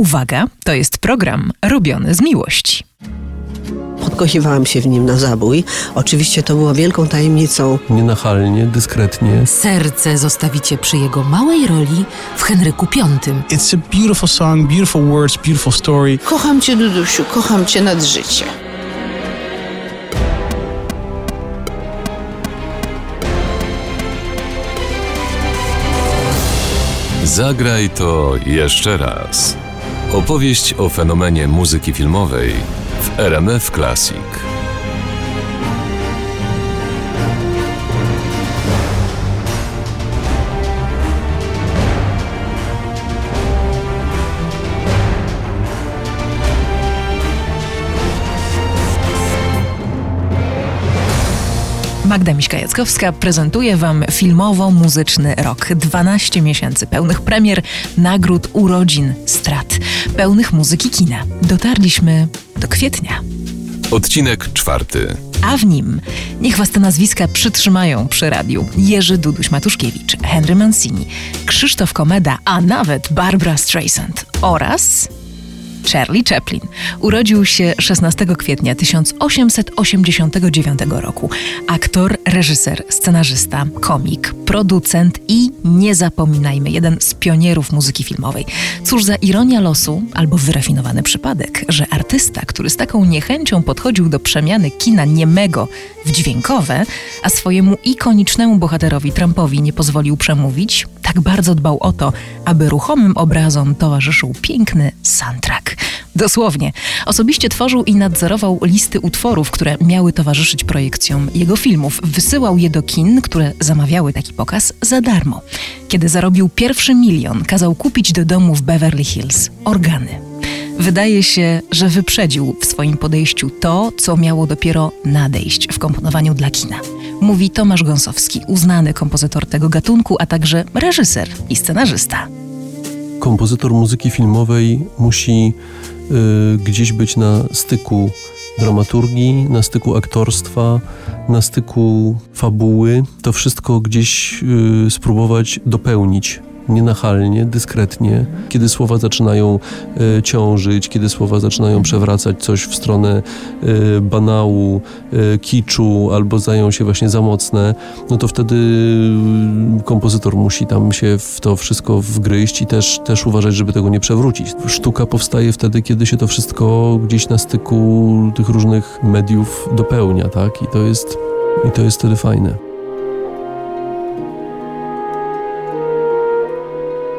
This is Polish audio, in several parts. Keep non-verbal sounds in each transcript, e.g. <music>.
Uwaga, to jest program robiony z miłości. Podkochiwałam się w nim na zabój. Oczywiście to było wielką tajemnicą. Nienachalnie, dyskretnie. Serce zostawicie przy jego małej roli w Henryku V. It's a beautiful song, beautiful words, beautiful story. Kocham cię, Dudusiu, kocham cię nad życie. Zagraj to jeszcze raz. Opowieść o fenomenie muzyki filmowej w RMF Classic. Magda Miśka-Jackowska prezentuje Wam filmowo-muzyczny rok. 12 miesięcy pełnych premier, nagród, urodzin, strat, pełnych muzyki kina. Dotarliśmy do kwietnia. Odcinek czwarty. A w nim niech Was te nazwiska przytrzymają przy radiu. Jerzy Duduś-Matuszkiewicz, Henry Mancini, Krzysztof Komeda, a nawet Barbara Streisand oraz Charlie Chaplin. Urodził się 16 kwietnia 1889 roku. Aktor, reżyser, scenarzysta, komik, producent i nie zapominajmy, jeden z pionierów muzyki filmowej. Cóż za ironia losu albo wyrafinowany przypadek, że artysta, który z taką niechęcią podchodził do przemiany kina niemego w dźwiękowe, a swojemu ikonicznemu bohaterowi Trumpowi nie pozwolił przemówić, tak bardzo dbał o to, aby ruchomym obrazom towarzyszył piękny soundtrack. Dosłownie. Osobiście tworzył i nadzorował listy utworów, które miały towarzyszyć projekcjom jego filmów. Wysyłał je do kin, które zamawiały taki pokaz za darmo. Kiedy zarobił pierwszy milion, kazał kupić do domu w Beverly Hills organy. Wydaje się, że wyprzedził w swoim podejściu to, co miało dopiero nadejść w komponowaniu dla kina. Mówi Tomasz Gąsowski, uznany kompozytor tego gatunku, a także reżyser i scenarzysta. Kompozytor muzyki filmowej musi y, gdzieś być na styku dramaturgii, na styku aktorstwa, na styku fabuły. To wszystko gdzieś y, spróbować dopełnić nienachalnie, dyskretnie, kiedy słowa zaczynają e, ciążyć, kiedy słowa zaczynają przewracać coś w stronę e, banału, e, kiczu albo zdają się właśnie za mocne, no to wtedy kompozytor musi tam się w to wszystko wgryźć i też, też uważać, żeby tego nie przewrócić. Sztuka powstaje wtedy, kiedy się to wszystko gdzieś na styku tych różnych mediów dopełnia, tak? I to jest, i to jest wtedy fajne.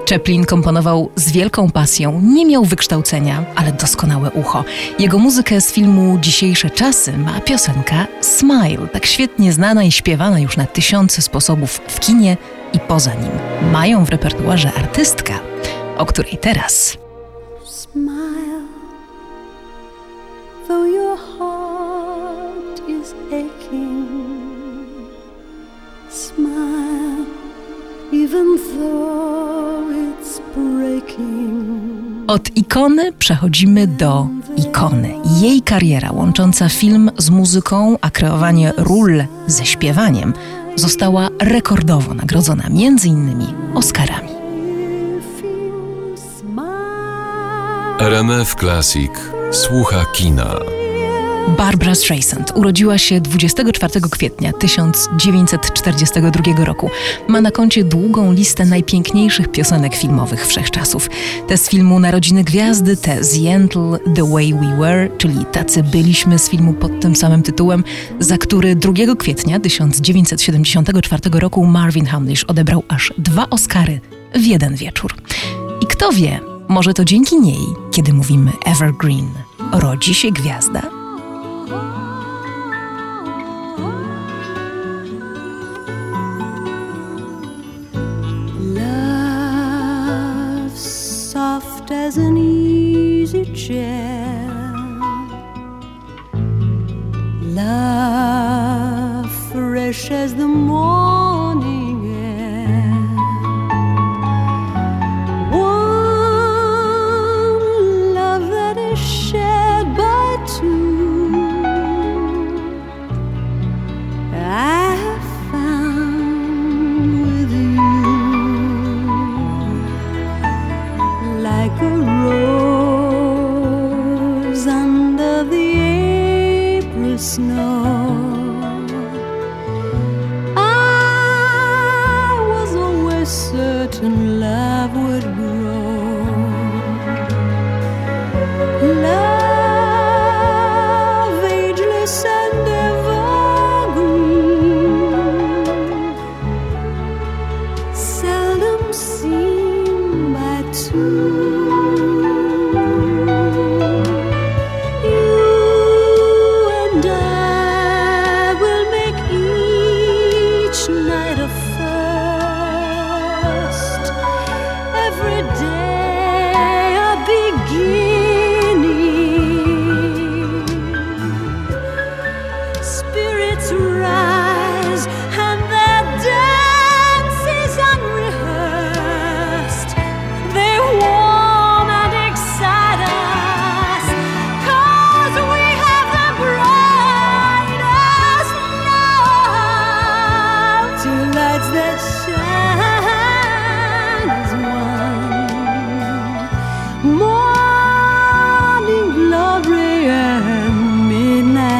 Chaplin komponował z wielką pasją, nie miał wykształcenia, ale doskonałe ucho. Jego muzykę z filmu Dzisiejsze czasy ma piosenka Smile, tak świetnie znana i śpiewana już na tysiące sposobów w kinie i poza nim. Mają w repertuarze artystka, o której teraz. Smile, though your heart is aching. Smile, even though od ikony przechodzimy do ikony. Jej kariera łącząca film z muzyką, a kreowanie ról ze śpiewaniem została rekordowo nagrodzona m.in. Oscarami. RMF Classic słucha kina. Barbara Streisand urodziła się 24 kwietnia 1942 roku. Ma na koncie długą listę najpiękniejszych piosenek filmowych wszechczasów. Te z filmu Narodziny Gwiazdy, te z Yentl, The Way We Were, czyli Tacy byliśmy z filmu pod tym samym tytułem, za który 2 kwietnia 1974 roku Marvin Hamlish odebrał aż dwa Oscary w jeden wieczór. I kto wie, może to dzięki niej, kiedy mówimy Evergreen, rodzi się gwiazda? As an easy chair. Love fresh as the morning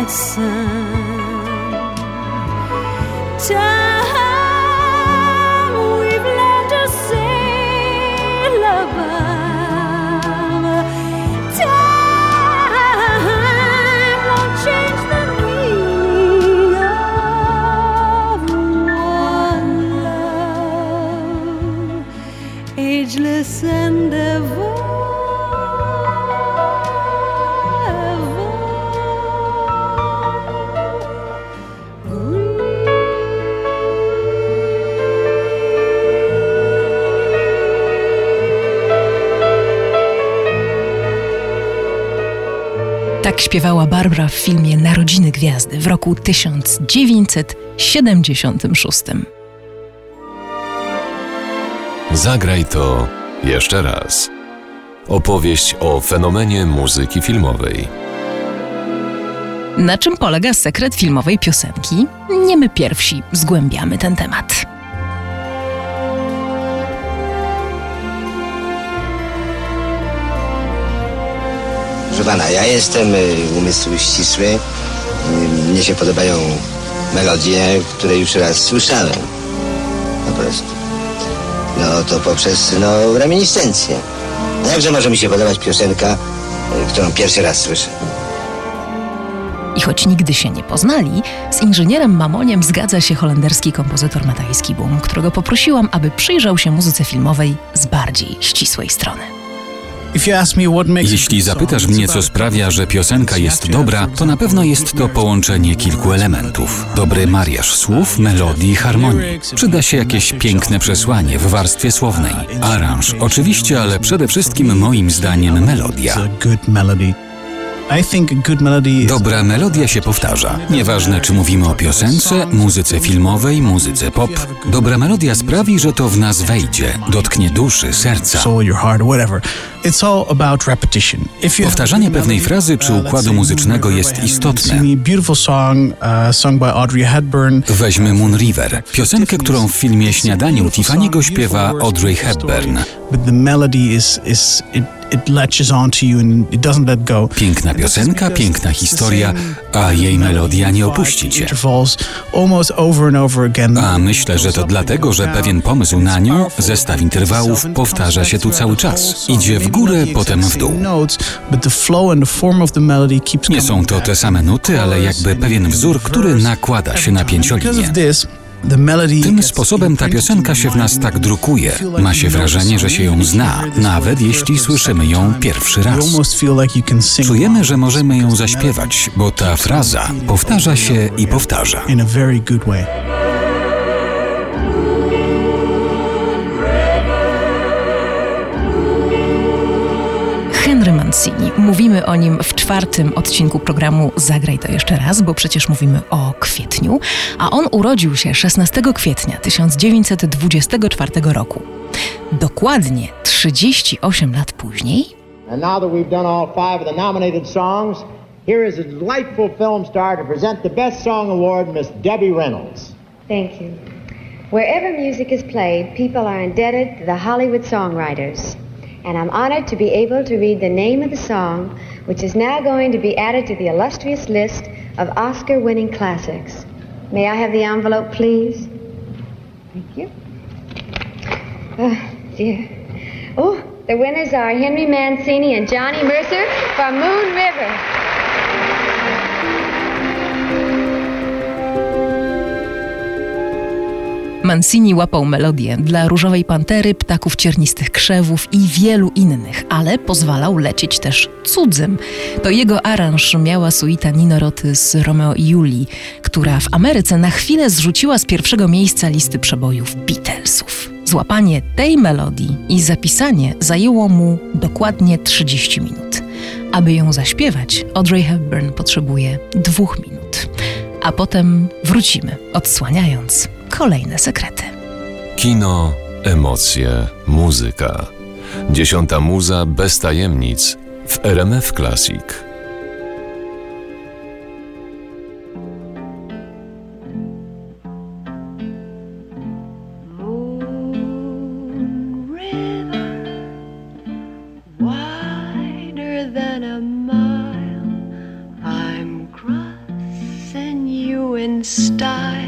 sun. Time Tak śpiewała Barbara w filmie Narodziny Gwiazdy w roku 1976. Zagraj to jeszcze raz. Opowieść o fenomenie muzyki filmowej. Na czym polega sekret filmowej piosenki? Nie my pierwsi zgłębiamy ten temat. Proszę pana, ja jestem y, umysł ścisły. Y, Mnie się podobają melodie, które już raz słyszałem. Po prostu. No to poprzez, no, reminiscencję. A jakże może mi się podobać piosenka, y, którą pierwszy raz słyszę? I choć nigdy się nie poznali, z inżynierem Mamoniem zgadza się holenderski kompozytor Matthijs Boom, którego poprosiłam, aby przyjrzał się muzyce filmowej z bardziej ścisłej strony. Jeśli zapytasz mnie, co sprawia, że piosenka jest dobra, to na pewno jest to połączenie kilku elementów. Dobry mariaż słów, melodii i harmonii. Przyda się jakieś piękne przesłanie w warstwie słownej. Aranż, oczywiście, ale przede wszystkim moim zdaniem melodia. Dobra melodia się powtarza. Nieważne, czy mówimy o piosence, muzyce filmowej, muzyce pop. Dobra melodia sprawi, że to w nas wejdzie, dotknie duszy, serca. Powtarzanie pewnej frazy czy uh, układu muzycznego jest istotne. uh. Weźmy Moon River, piosenkę, którą w filmie Śniadaniu Tiffany'ego śpiewa Audrey Hepburn. Piękna piosenka, piękna historia, a jej melodia nie opuści cię. A myślę, że to dlatego, że pewien pomysł na nią, zestaw interwałów, powtarza się tu cały czas. Idzie w górę, potem w dół. Nie są to te same nuty, ale jakby pewien wzór, który nakłada się na pięciolinię. Tym sposobem ta piosenka się w nas tak drukuje. Ma się wrażenie, że się ją zna, nawet jeśli słyszymy ją pierwszy raz. Czujemy, że możemy ją zaśpiewać, bo ta fraza powtarza się i powtarza. Mancini. Mówimy o nim w czwartym odcinku programu Zagraj to jeszcze raz, bo przecież mówimy o kwietniu, a on urodził się 16 kwietnia 1924 roku. Dokładnie 38 lat później And now that we've done all five of the nominated songs, here is a delightful film star to present the Best Song Award, Miss Debbie Reynolds. Thank you. Wherever music is played, people are indebted to the Hollywood songwriters. And I'm honored to be able to read the name of the song, which is now going to be added to the illustrious list of Oscar winning classics. May I have the envelope, please? Thank you. Oh, dear. Oh, the winners are Henry Mancini and Johnny Mercer from Moon River. Mancini łapał melodię dla Różowej Pantery, Ptaków Ciernistych Krzewów i wielu innych, ale pozwalał lecieć też cudzym. To jego aranż miała suita Nino Roty z Romeo i Julii, która w Ameryce na chwilę zrzuciła z pierwszego miejsca listy przebojów Beatlesów. Złapanie tej melodii i zapisanie zajęło mu dokładnie 30 minut. Aby ją zaśpiewać, Audrey Hepburn potrzebuje dwóch minut. A potem wrócimy, odsłaniając kolejne sekrety. Kino, emocje, muzyka. Dziesiąta muza bez tajemnic w RMF Classic. style.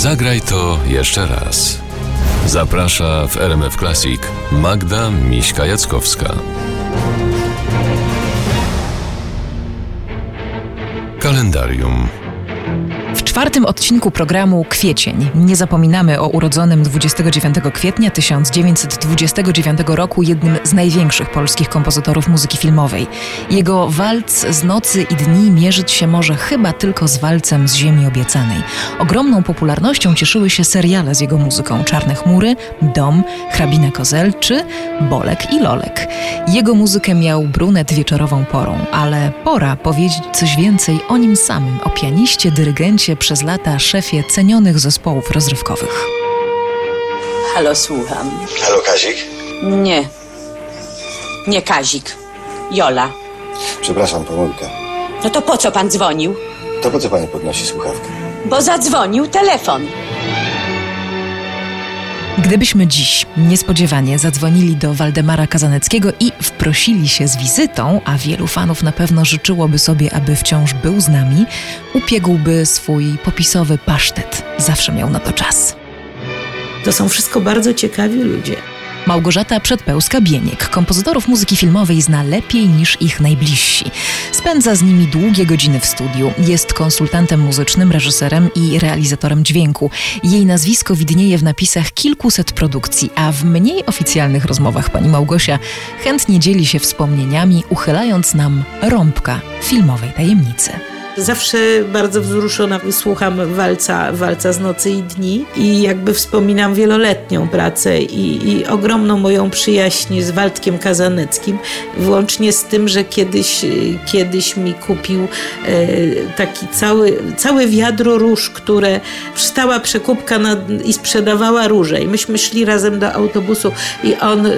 Zagraj to jeszcze raz. Zaprasza w RMF Classic Magda Miśka-Jackowska. Kalendarium. Czwartym odcinku programu Kwiecień nie zapominamy o urodzonym 29 kwietnia 1929 roku jednym z największych polskich kompozytorów muzyki filmowej. Jego walc z nocy i dni mierzyć się może chyba tylko z walcem z Ziemi Obiecanej. Ogromną popularnością cieszyły się seriale z jego muzyką Czarne chmury, Dom, Hrabina Kozel czy Bolek i Lolek. Jego muzykę miał brunet wieczorową porą, ale pora powiedzieć coś więcej o nim samym, o pianiście, dyrygencie, przez lata szefie cenionych zespołów rozrywkowych. Halo, słucham. Halo, Kazik? Nie. Nie Kazik. Jola. Przepraszam, pomyłka. No to po co pan dzwonił? To po co pani podnosi słuchawkę? Bo zadzwonił telefon. Gdybyśmy dziś niespodziewanie zadzwonili do Waldemara Kazaneckiego i wprosili się z wizytą, a wielu fanów na pewno życzyłoby sobie, aby wciąż był z nami, upiegłby swój popisowy pasztet. Zawsze miał na to czas. To są wszystko bardzo ciekawi ludzie. Małgorzata Przedpełska-Bieniek, kompozytorów muzyki filmowej zna lepiej niż ich najbliżsi. Spędza z nimi długie godziny w studiu. Jest konsultantem muzycznym, reżyserem i realizatorem dźwięku. Jej nazwisko widnieje w napisach kilkuset produkcji, a w mniej oficjalnych rozmowach pani Małgosia chętnie dzieli się wspomnieniami, uchylając nam rąbka filmowej tajemnicy. Zawsze bardzo wzruszona słucham walca, walca z nocy i dni i jakby wspominam wieloletnią pracę i, i ogromną moją przyjaźń z Waldkiem Kazaneckim, włącznie z tym, że kiedyś, kiedyś mi kupił e, taki cały, całe wiadro róż, które stała przekupka na, i sprzedawała róże. I myśmy szli razem do autobusu i on e,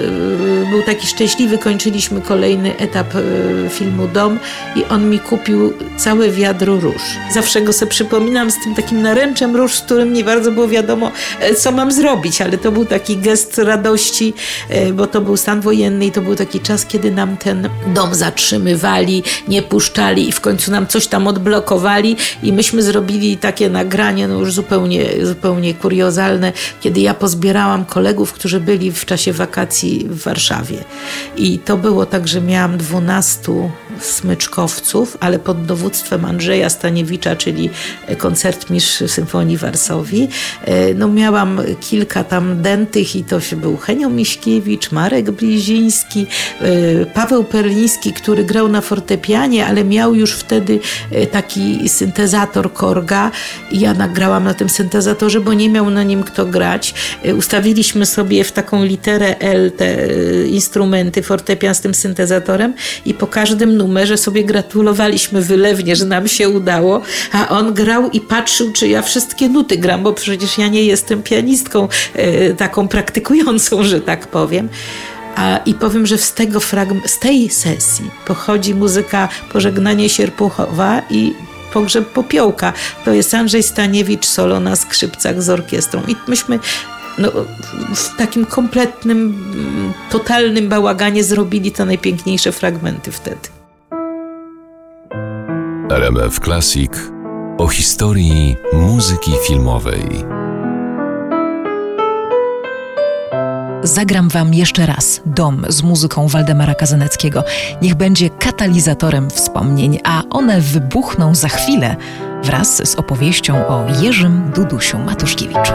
był taki szczęśliwy, kończyliśmy kolejny etap e, filmu Dom i on mi kupił całe wiadro róż. Zawsze go sobie przypominam z tym takim naręczem róż, z którym nie bardzo było wiadomo, e, co mam zrobić, ale to był taki gest radości, e, bo to był stan wojenny i to był taki czas, kiedy nam ten dom zatrzymywali, nie puszczali i w końcu nam coś tam odblokowali i myśmy zrobili takie nagranie, no już zupełnie, zupełnie kuriozalne, kiedy ja pozbierałam kolegów, którzy byli w czasie wakacji w Warszawie. I to było tak, że miałam 12 smyczkowców, ale pod dowództwem Andrzeja Staniewicza, czyli koncertmistrz Symfonii Warsowi. No miałam kilka tam dentych i to się był Henio Miśkiewicz, Marek Bliziński, Paweł Perliński, który grał na fortepianie, ale miał już wtedy taki syntezator Korga i ja nagrałam na tym syntezatorze, bo nie miał na nim kto grać. Ustawiliśmy sobie w taką literę L te instrumenty, fortepian z tym syntezatorem i po każdym numerze sobie gratulowaliśmy wylewnie, że nam nam się udało, a on grał i patrzył, czy ja wszystkie nuty gram, bo przecież ja nie jestem pianistką e, taką praktykującą, że tak powiem. A, I powiem, że z, tego fragm- z tej sesji pochodzi muzyka Pożegnanie Sierpuchowa i Pogrzeb Popiołka. To jest Andrzej Staniewicz solo na skrzypcach z orkiestrą. I myśmy no, w takim kompletnym, totalnym bałaganie zrobili te najpiękniejsze fragmenty wtedy. RMF Classic o historii muzyki filmowej. Zagram wam jeszcze raz Dom z muzyką Waldemara Kazaneckiego. Niech będzie katalizatorem wspomnień, a one wybuchną za chwilę wraz z opowieścią o Jerzym Dudusiu Matuszkiewiczu.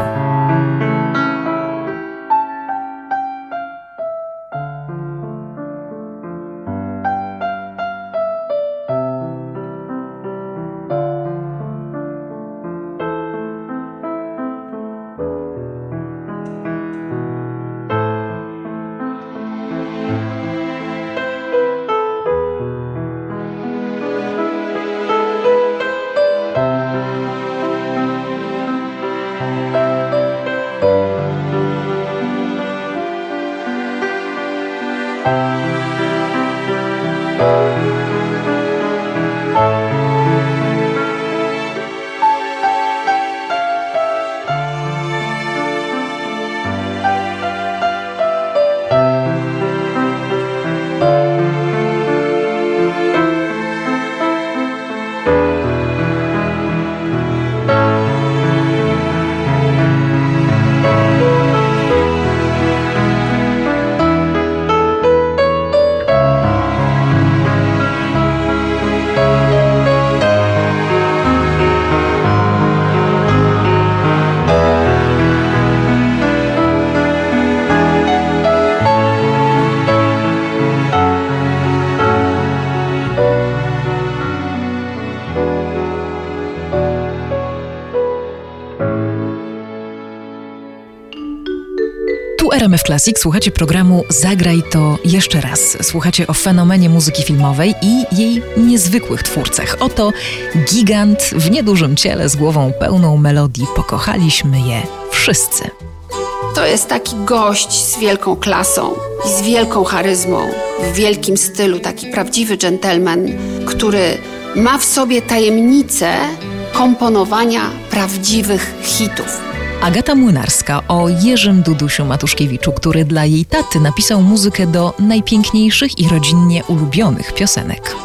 Classic słuchacie programu Zagraj to jeszcze raz. Słuchacie o fenomenie muzyki filmowej i jej niezwykłych twórcach. Oto gigant w niedużym ciele z głową pełną melodii. Pokochaliśmy je wszyscy. To jest taki gość z wielką klasą i z wielką charyzmą, w wielkim stylu, taki prawdziwy dżentelmen, który ma w sobie tajemnicę komponowania prawdziwych hitów. Agata Młynarska o Jerzym Dudusiu Matuszkiewiczu, który dla jej taty napisał muzykę do najpiękniejszych i rodzinnie ulubionych piosenek.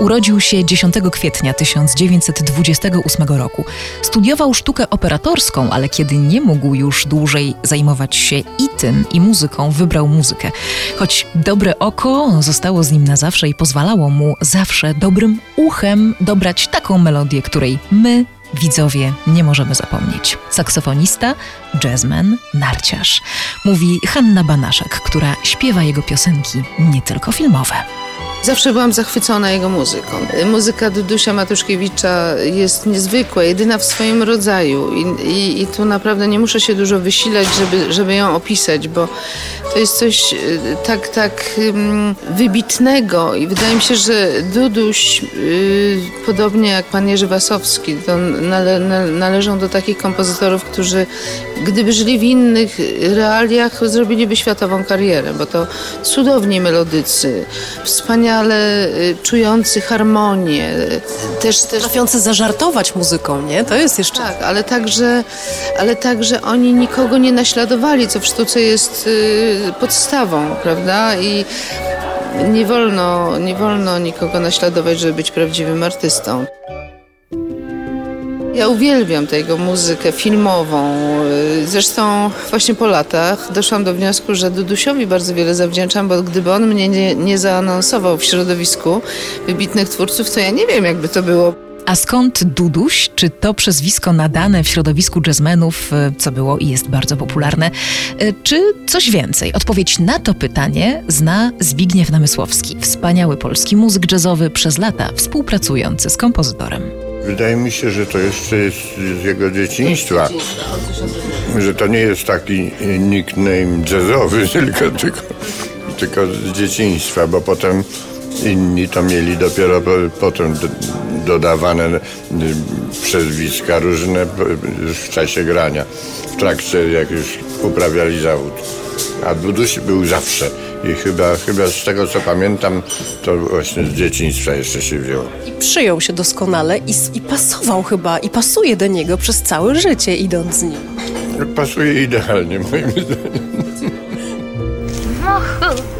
Urodził się 10 kwietnia 1928 roku. Studiował sztukę operatorską, ale kiedy nie mógł już dłużej zajmować się i tym, i muzyką, wybrał muzykę. Choć dobre oko zostało z nim na zawsze i pozwalało mu zawsze dobrym uchem dobrać taką melodię, której my, widzowie nie możemy zapomnieć. Saksofonista, jazzman, narciarz. Mówi Hanna Banaszek, która śpiewa jego piosenki nie tylko filmowe. Zawsze byłam zachwycona jego muzyką. Muzyka Dudusia Matuszkiewicza jest niezwykła, jedyna w swoim rodzaju i, i, i tu naprawdę nie muszę się dużo wysilać, żeby, żeby ją opisać, bo to jest coś e, tak, tak wybitnego i wydaje mi się, że Duduś, y, podobnie jak pan Jerzy Wasowski, nale, należą do takich kompozytorów, którzy gdyby żyli w innych realiach, zrobiliby światową karierę, bo to cudowni melodycy, wspaniale y, czujący harmonię. Też, też trafiący zażartować muzyką, nie? To jest jeszcze... Tak, ale także, ale także oni nikogo nie naśladowali, co w sztuce jest y, podstawą, prawda? I nie wolno, nie wolno nikogo naśladować, żeby być prawdziwym artystą. Ja uwielbiam tego muzykę filmową. Zresztą właśnie po latach doszłam do wniosku, że Dudusiowi bardzo wiele zawdzięczam, bo gdyby on mnie nie, nie zaanonsował w środowisku wybitnych twórców, to ja nie wiem, jakby to było. A skąd Duduś? Czy to przezwisko nadane w środowisku jazzmenów, e, co było i jest bardzo popularne, e, czy coś więcej? Odpowiedź na to pytanie zna Zbigniew Namysłowski, wspaniały polski muzyk jazzowy, przez lata współpracujący z kompozytorem. Wydaje mi się, że to jeszcze jest z jego dzieciństwa. Że to nie jest taki nickname jazzowy, <laughs> tylko, tylko, tylko z dzieciństwa, bo potem Inni to mieli dopiero po, potem do, dodawane przezwiska różne już w czasie grania, w trakcie jak już uprawiali zawód. A Duduś był zawsze i chyba, chyba z tego co pamiętam, to właśnie z dzieciństwa jeszcze się wziął. I przyjął się doskonale i, i pasował chyba, i pasuje do niego przez całe życie idąc z nim. Pasuje idealnie moim zdaniem.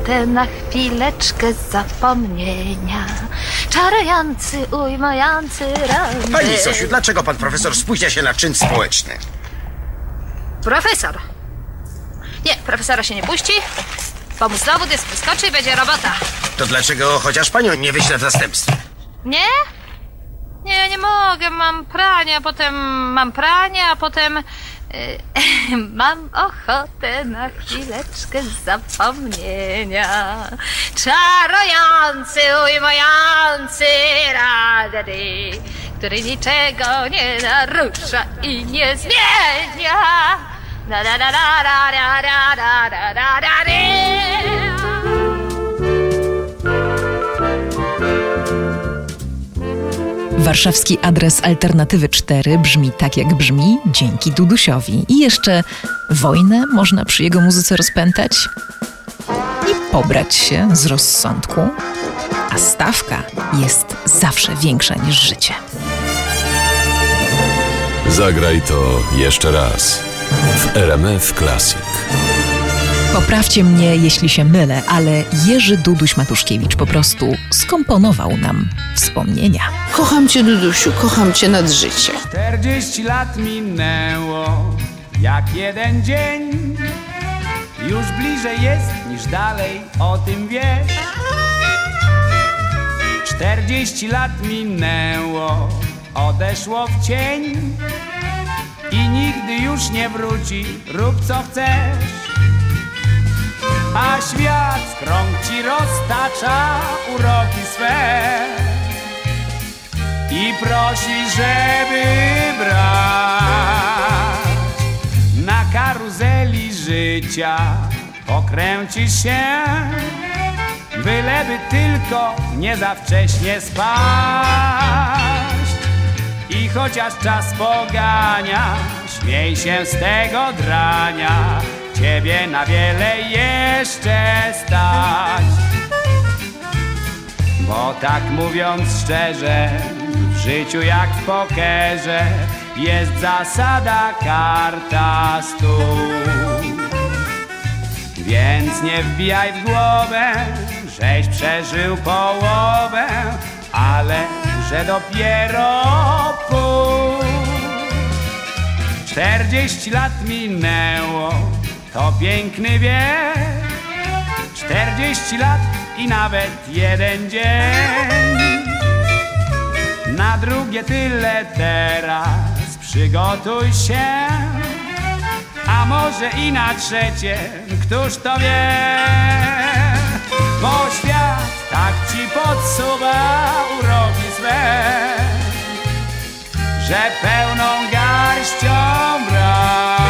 Ochotę na chwileczkę zapomnienia. Czarujący, ujmujący rany. Pani Sosiu, dlaczego pan profesor spóźnia się na czyn społeczny? Profesor. Nie, profesora się nie puści. Pomóc dowód jest wyskoczy i będzie robota. To dlaczego chociaż panią nie wyśle w zastępstwie? Nie? Nie, nie mogę. Mam pranie, a potem mam pranie, a potem... y, mam ochotę na chwileczkę zapomnienia. Czarujący, ujmujący radady, który niczego nie narusza i nie zmienia. Warszawski adres Alternatywy 4 brzmi tak, jak brzmi, dzięki Dudusiowi. I jeszcze wojnę można przy jego muzyce rozpętać i pobrać się z rozsądku, a stawka jest zawsze większa niż życie. Zagraj to jeszcze raz w RMF Classic. Poprawcie mnie, jeśli się mylę, ale Jerzy Duduś Matuszkiewicz po prostu skomponował nam wspomnienia. Kocham cię, Dudusiu, kocham cię nad życie. 40 lat minęło jak jeden dzień. Już bliżej jest niż dalej, o tym wiesz. 40 lat minęło, odeszło w cień i nigdy już nie wróci, rób co chcesz. A świat w krąg ci roztacza uroki swe. I prosi, żeby brać na karuzeli życia. Pokręcisz się, byleby tylko nie za wcześnie spaść. I chociaż czas pogania, śmiej się z tego drania, ciebie na wiele jeszcze stać. Bo tak mówiąc szczerze, w życiu jak w pokerze jest zasada karta stół. Więc nie wbijaj w głowę, żeś przeżył połowę, ale że dopiero pół. Czterdzieści lat minęło, to piękny wiek. Czterdzieści lat i nawet jeden dzień. Na drugie tyle teraz przygotuj się. A może i na trzecie, któż to wie? Bo świat tak ci podsuwa uroki swe, że pełną garścią brać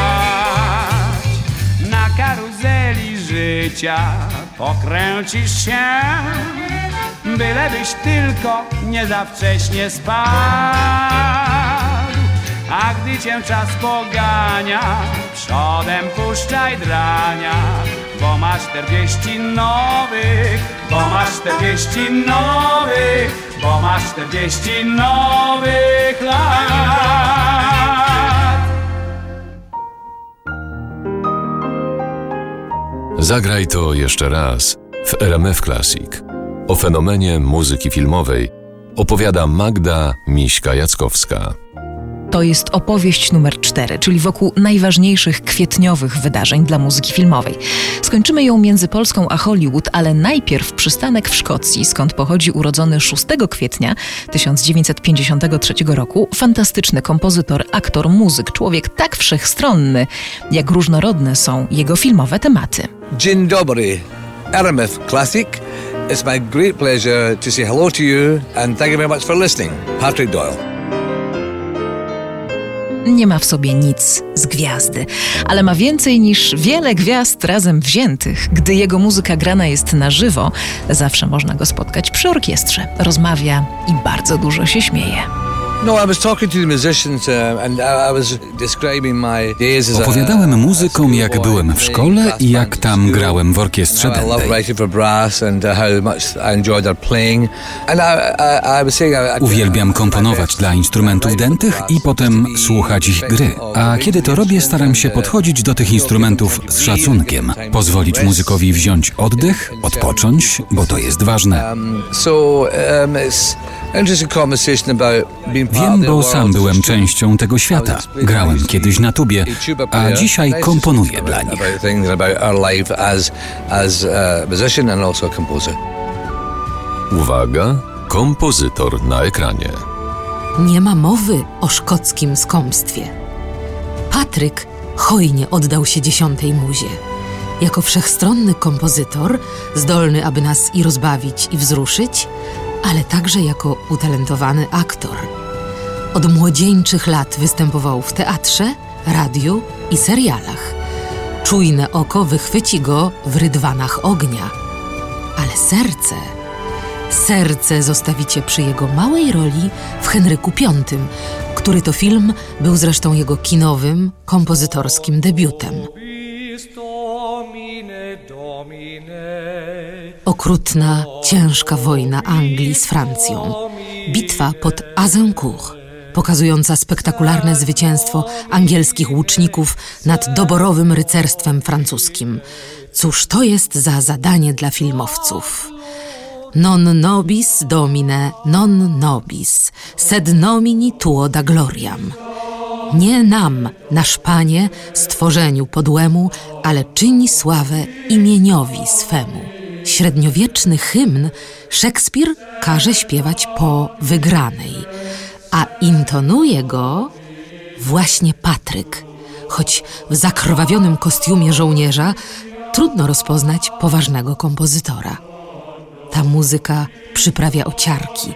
życia pokręcisz się, bylebyś tylko nie za wcześnie spadł. A gdy cię czas pogania, przodem puszczaj drania, bo masz 40 nowych, bo masz 40 nowych, bo masz 40 nowych lat. Zagraj to jeszcze raz w RMF Classic. O fenomenie muzyki filmowej opowiada Magda Miśka-Jackowska. To jest opowieść numer 4, czyli wokół najważniejszych kwietniowych wydarzeń dla muzyki filmowej. Skończymy ją między Polską a Hollywood, ale najpierw przystanek w Szkocji, skąd pochodzi urodzony 6 kwietnia 1953 roku fantastyczny kompozytor, aktor, muzyk, człowiek tak wszechstronny, jak różnorodne są jego filmowe tematy. Dzień dobry, RMF Classic. It's my great pleasure to say hello to you and thank you very much for listening. Patrick Doyle. Nie ma w sobie nic z gwiazdy, ale ma więcej niż wiele gwiazd razem wziętych. Gdy jego muzyka grana jest na żywo, zawsze można go spotkać przy orkiestrze. Rozmawia i bardzo dużo się śmieje. No, uh, a- Opowiadałem muzykom, jak byłem w szkole i jak tam grałem w orkiestrze love dętej. uh, Uwielbiam komponować dla instrumentów dętych i potem słuchać ich gry. A kiedy to robię, staram się podchodzić do tych instrumentów z szacunkiem. Pozwolić muzykowi wziąć oddech, odpocząć, bo to jest ważne. Um, so um, it's interesting conversation about being part Wiem, bo sam byłem częścią tego świata. Grałem kiedyś na tubie, a dzisiaj komponuję dla nich. Uwaga, kompozytor na ekranie. Nie ma mowy o szkockim skąpstwie. Patryk hojnie oddał się dziesiątej muzie. Jako wszechstronny kompozytor, zdolny, aby nas i rozbawić, i wzruszyć, ale także jako utalentowany aktor. Od młodzieńczych lat występował w teatrze, radiu i serialach. Czujne oko wychwyci go w rydwanach ognia. Ale serce Serce zostawicie przy jego małej roli w Henryku V, który to film był zresztą jego kinowym, kompozytorskim debiutem. Okrutna, ciężka wojna Anglii z Francją. Bitwa pod Azincourt, pokazująca spektakularne zwycięstwo angielskich łuczników nad doborowym rycerstwem francuskim. Cóż to jest za zadanie dla filmowców? Non nobis domine, non nobis, sed nomini tuo da gloriam. Nie nam, nasz Panie, stworzeniu podłemu, ale czyni sławę imieniowi swemu. Średniowieczny hymn Szekspir każe śpiewać po wygranej, a intonuje go właśnie Patryk, choć w zakrwawionym kostiumie żołnierza trudno rozpoznać poważnego kompozytora. Ta muzyka przyprawia ociarki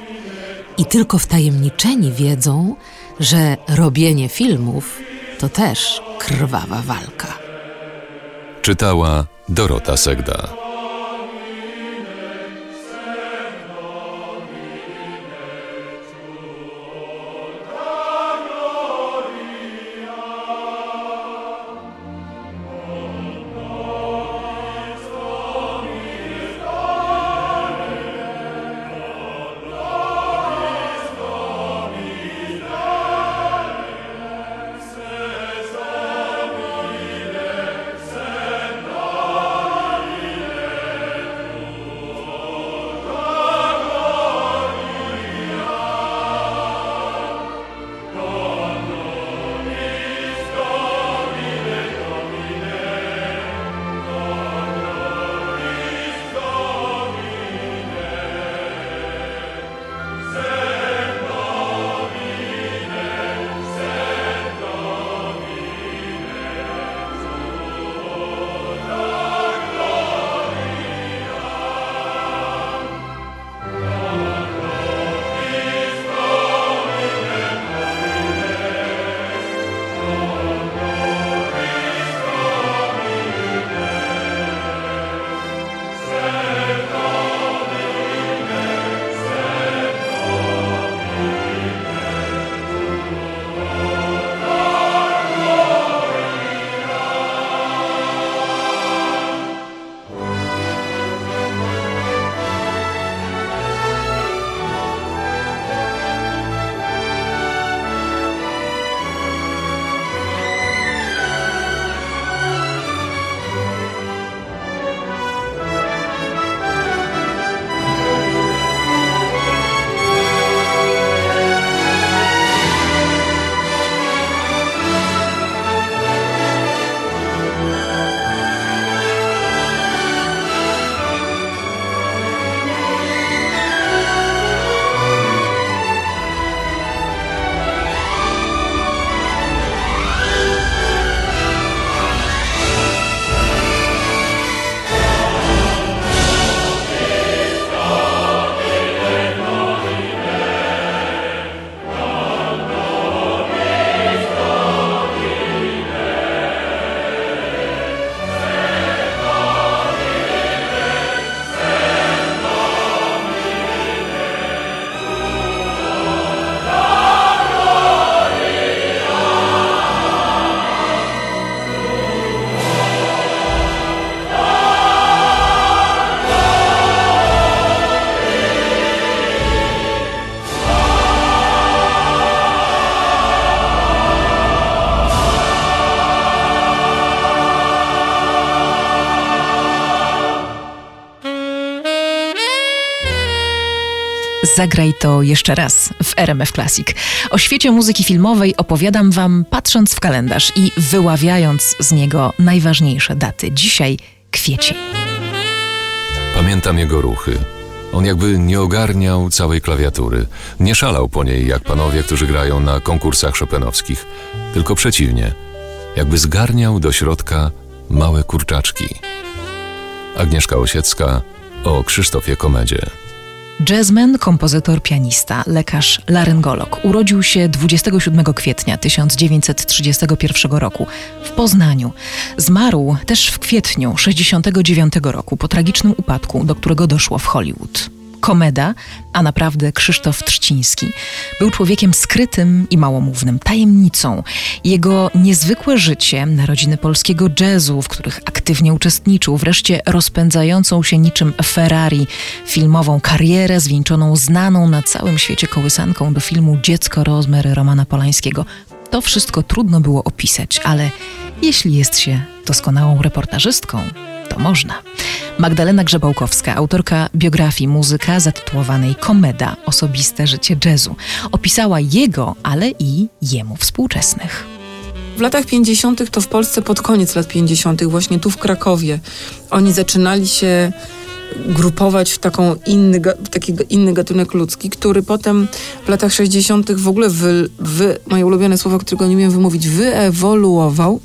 i tylko wtajemniczeni wiedzą, że robienie filmów to też krwawa walka. Czytała Dorota Segda. Zagraj to jeszcze raz w RMF Classic. O świecie muzyki filmowej opowiadam Wam patrząc w kalendarz i wyławiając z niego najważniejsze daty. Dzisiaj kwiecień. Pamiętam jego ruchy. On jakby nie ogarniał całej klawiatury, nie szalał po niej jak panowie, którzy grają na konkursach szopenowskich, tylko przeciwnie, jakby zgarniał do środka małe kurczaczki. Agnieszka Osiecka o Krzysztofie Komedzie. Jazzman, kompozytor, pianista, lekarz, laryngolog. Urodził się 27 kwietnia 1931 roku w Poznaniu. Zmarł też w kwietniu 69 roku po tragicznym upadku, do którego doszło w Hollywood. Komeda, a naprawdę Krzysztof Trzciński, był człowiekiem skrytym i małomównym, tajemnicą. Jego niezwykłe życie, narodziny polskiego jazzu, w których aktywnie uczestniczył, wreszcie rozpędzającą się niczym Ferrari filmową karierę zwieńczoną znaną na całym świecie kołysanką do filmu Dziecko Rozmery Romana Polańskiego. To wszystko trudno było opisać, ale jeśli jest się doskonałą reportażystką, to można. Magdalena Grzebałkowska, autorka biografii muzyka zatytułowanej Komeda osobiste życie jazzu, opisała jego, ale i jemu współczesnych. W latach 50. to w Polsce pod koniec lat 50., właśnie tu w Krakowie, oni zaczynali się grupować w taką inny, taki inny gatunek ludzki, który potem w latach 60. w ogóle wy, wy, moje ulubione słowo, którego nie umiem wymówić, wyewoluował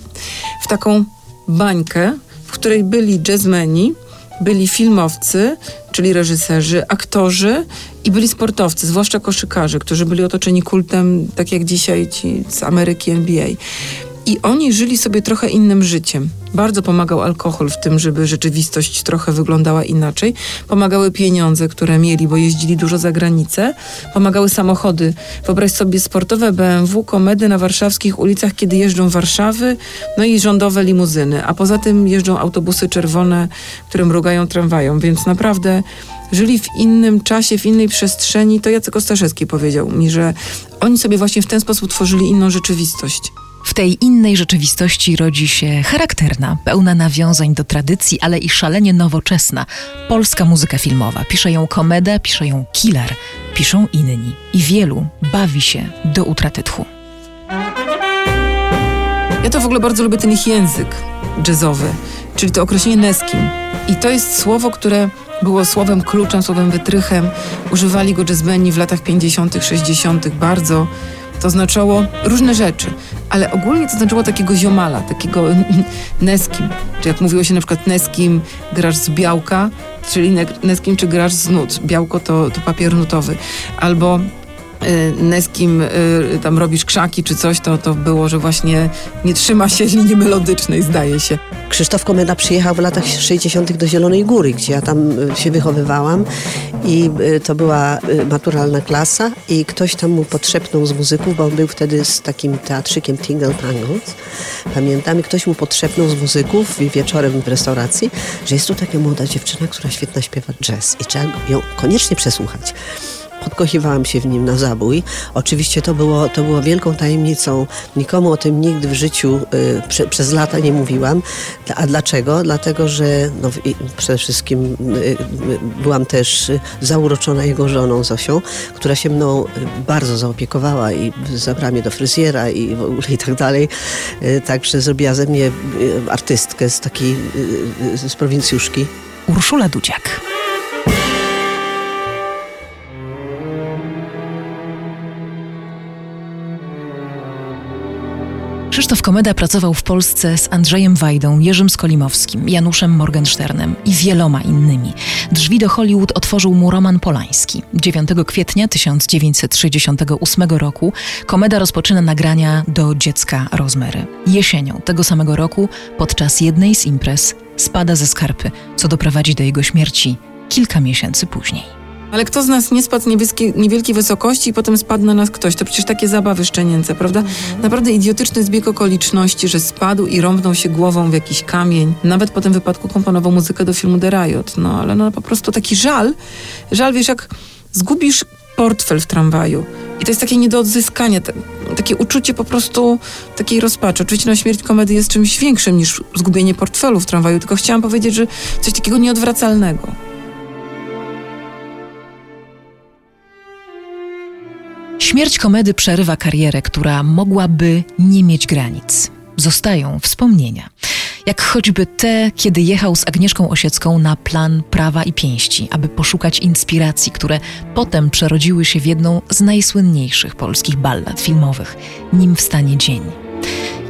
w taką bańkę, w której byli jazzmeni, byli filmowcy, czyli reżyserzy, aktorzy i byli sportowcy, zwłaszcza koszykarze, którzy byli otoczeni kultem, tak jak dzisiaj ci z Ameryki NBA. I oni żyli sobie trochę innym życiem. Bardzo pomagał alkohol w tym, żeby rzeczywistość trochę wyglądała inaczej. Pomagały pieniądze, które mieli, bo jeździli dużo za granicę. Pomagały samochody. Wyobraź sobie sportowe BMW, komedy na warszawskich ulicach, kiedy jeżdżą Warszawy, no i rządowe limuzyny. A poza tym jeżdżą autobusy czerwone, które mrugają tramwają. Więc naprawdę żyli w innym czasie, w innej przestrzeni. To Jacek Ostaszewski powiedział mi, że oni sobie właśnie w ten sposób tworzyli inną rzeczywistość. W tej innej rzeczywistości rodzi się charakterna, pełna nawiązań do tradycji, ale i szalenie nowoczesna polska muzyka filmowa. Pisze ją Komeda, pisze ją Killer, piszą inni. I wielu bawi się do utraty tchu. Ja to w ogóle bardzo lubię ten ich język jazzowy, czyli to określenie neskim. I to jest słowo, które było słowem kluczem, słowem wytrychem. Używali go jazzmeni w latach 50., 60. bardzo to znaczyło różne rzeczy, ale ogólnie to znaczyło takiego ziomala, takiego <laughs> neskim. Czy jak mówiło się na przykład neskim, grasz z białka, czyli neskim czy grasz z nut. Białko to, to papier nutowy. Albo Neskim y, tam robisz krzaki czy coś, to, to było, że właśnie nie trzyma się linii melodycznej, zdaje się. Krzysztof Komenda przyjechał w latach 60. do Zielonej Góry, gdzie ja tam y, się wychowywałam i to była maturalna klasa i ktoś tam mu podszepnął z muzyków, bo on był wtedy z takim teatrzykiem Tingle Tangles. Pamiętam, i ktoś mu podszepnął z muzyków wieczorem w restauracji, że jest tu taka młoda dziewczyna, która świetnie śpiewa jazz i trzeba ją koniecznie przesłuchać podkochiwałam się w nim na zabój. Oczywiście to było, to było wielką tajemnicą. Nikomu o tym nigdy w życiu y, prze, przez lata nie mówiłam. A dlaczego? Dlatego, że no, przede wszystkim y, y, byłam też zauroczona jego żoną Zosią, która się mną bardzo zaopiekowała i zabrała mnie do fryzjera i w ogóle i tak dalej. Y, także zrobiła ze mnie y, artystkę z takiej, y, z prowincjuszki. Urszula Dudziak. Krzysztof Komeda pracował w Polsce z Andrzejem Wajdą, Jerzym Skolimowskim, Januszem Morgensternem i wieloma innymi. Drzwi do Hollywood otworzył mu Roman Polański. 9 kwietnia 1968 roku Komeda rozpoczyna nagrania do Dziecka Rozmery. Jesienią tego samego roku, podczas jednej z imprez, spada ze skarpy, co doprowadzi do jego śmierci kilka miesięcy później. Ale kto z nas nie spadł z niewielkiej wysokości i potem spadł na nas ktoś? To przecież takie zabawy szczenięce, prawda? Naprawdę idiotyczny zbieg okoliczności, że spadł i rąbnął się głową w jakiś kamień. Nawet po tym wypadku komponował muzykę do filmu The Riot. No ale no po prostu taki żal. Żal, wiesz, jak zgubisz portfel w tramwaju. I to jest takie nie do odzyskania, takie uczucie po prostu takiej rozpaczy. Oczywiście no, śmierć komedy jest czymś większym niż zgubienie portfelu w tramwaju, tylko chciałam powiedzieć, że coś takiego nieodwracalnego. Śmierć komedy przerywa karierę, która mogłaby nie mieć granic. Zostają wspomnienia. Jak choćby te, kiedy jechał z Agnieszką Osiecką na plan Prawa i Pięści, aby poszukać inspiracji, które potem przerodziły się w jedną z najsłynniejszych polskich ballad filmowych Nim wstanie dzień.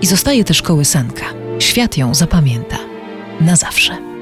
I zostaje też kołysanka. Świat ją zapamięta. Na zawsze.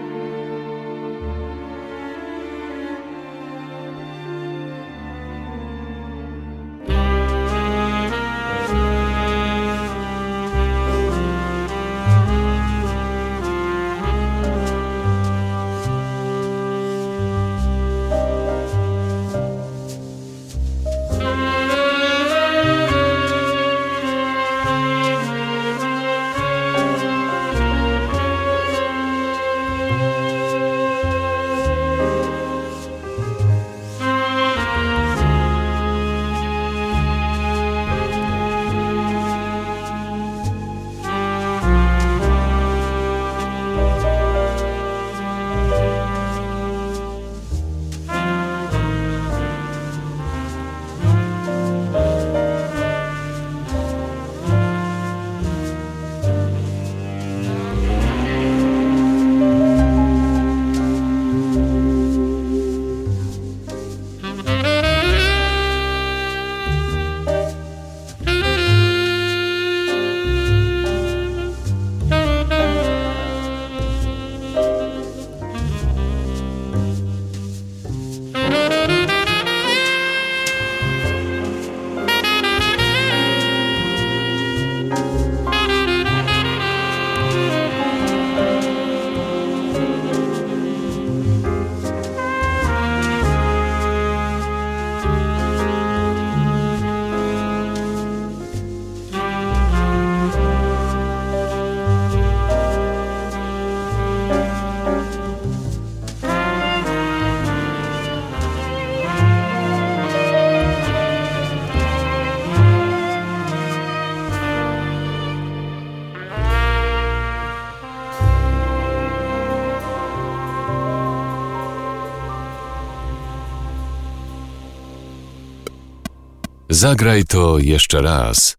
Zagraj to jeszcze raz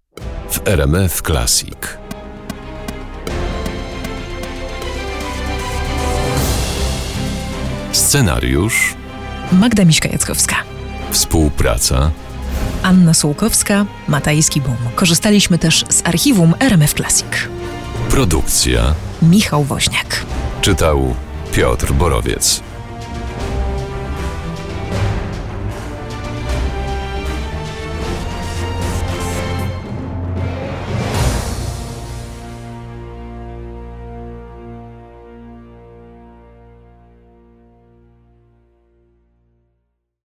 w RMF Classic. Scenariusz Magda Miśka-Jackowska. Współpraca Anna Sułkowska, Matajski Bum. Korzystaliśmy też z archiwum RMF Classic. Produkcja Michał Woźniak. Czytał Piotr Borowiec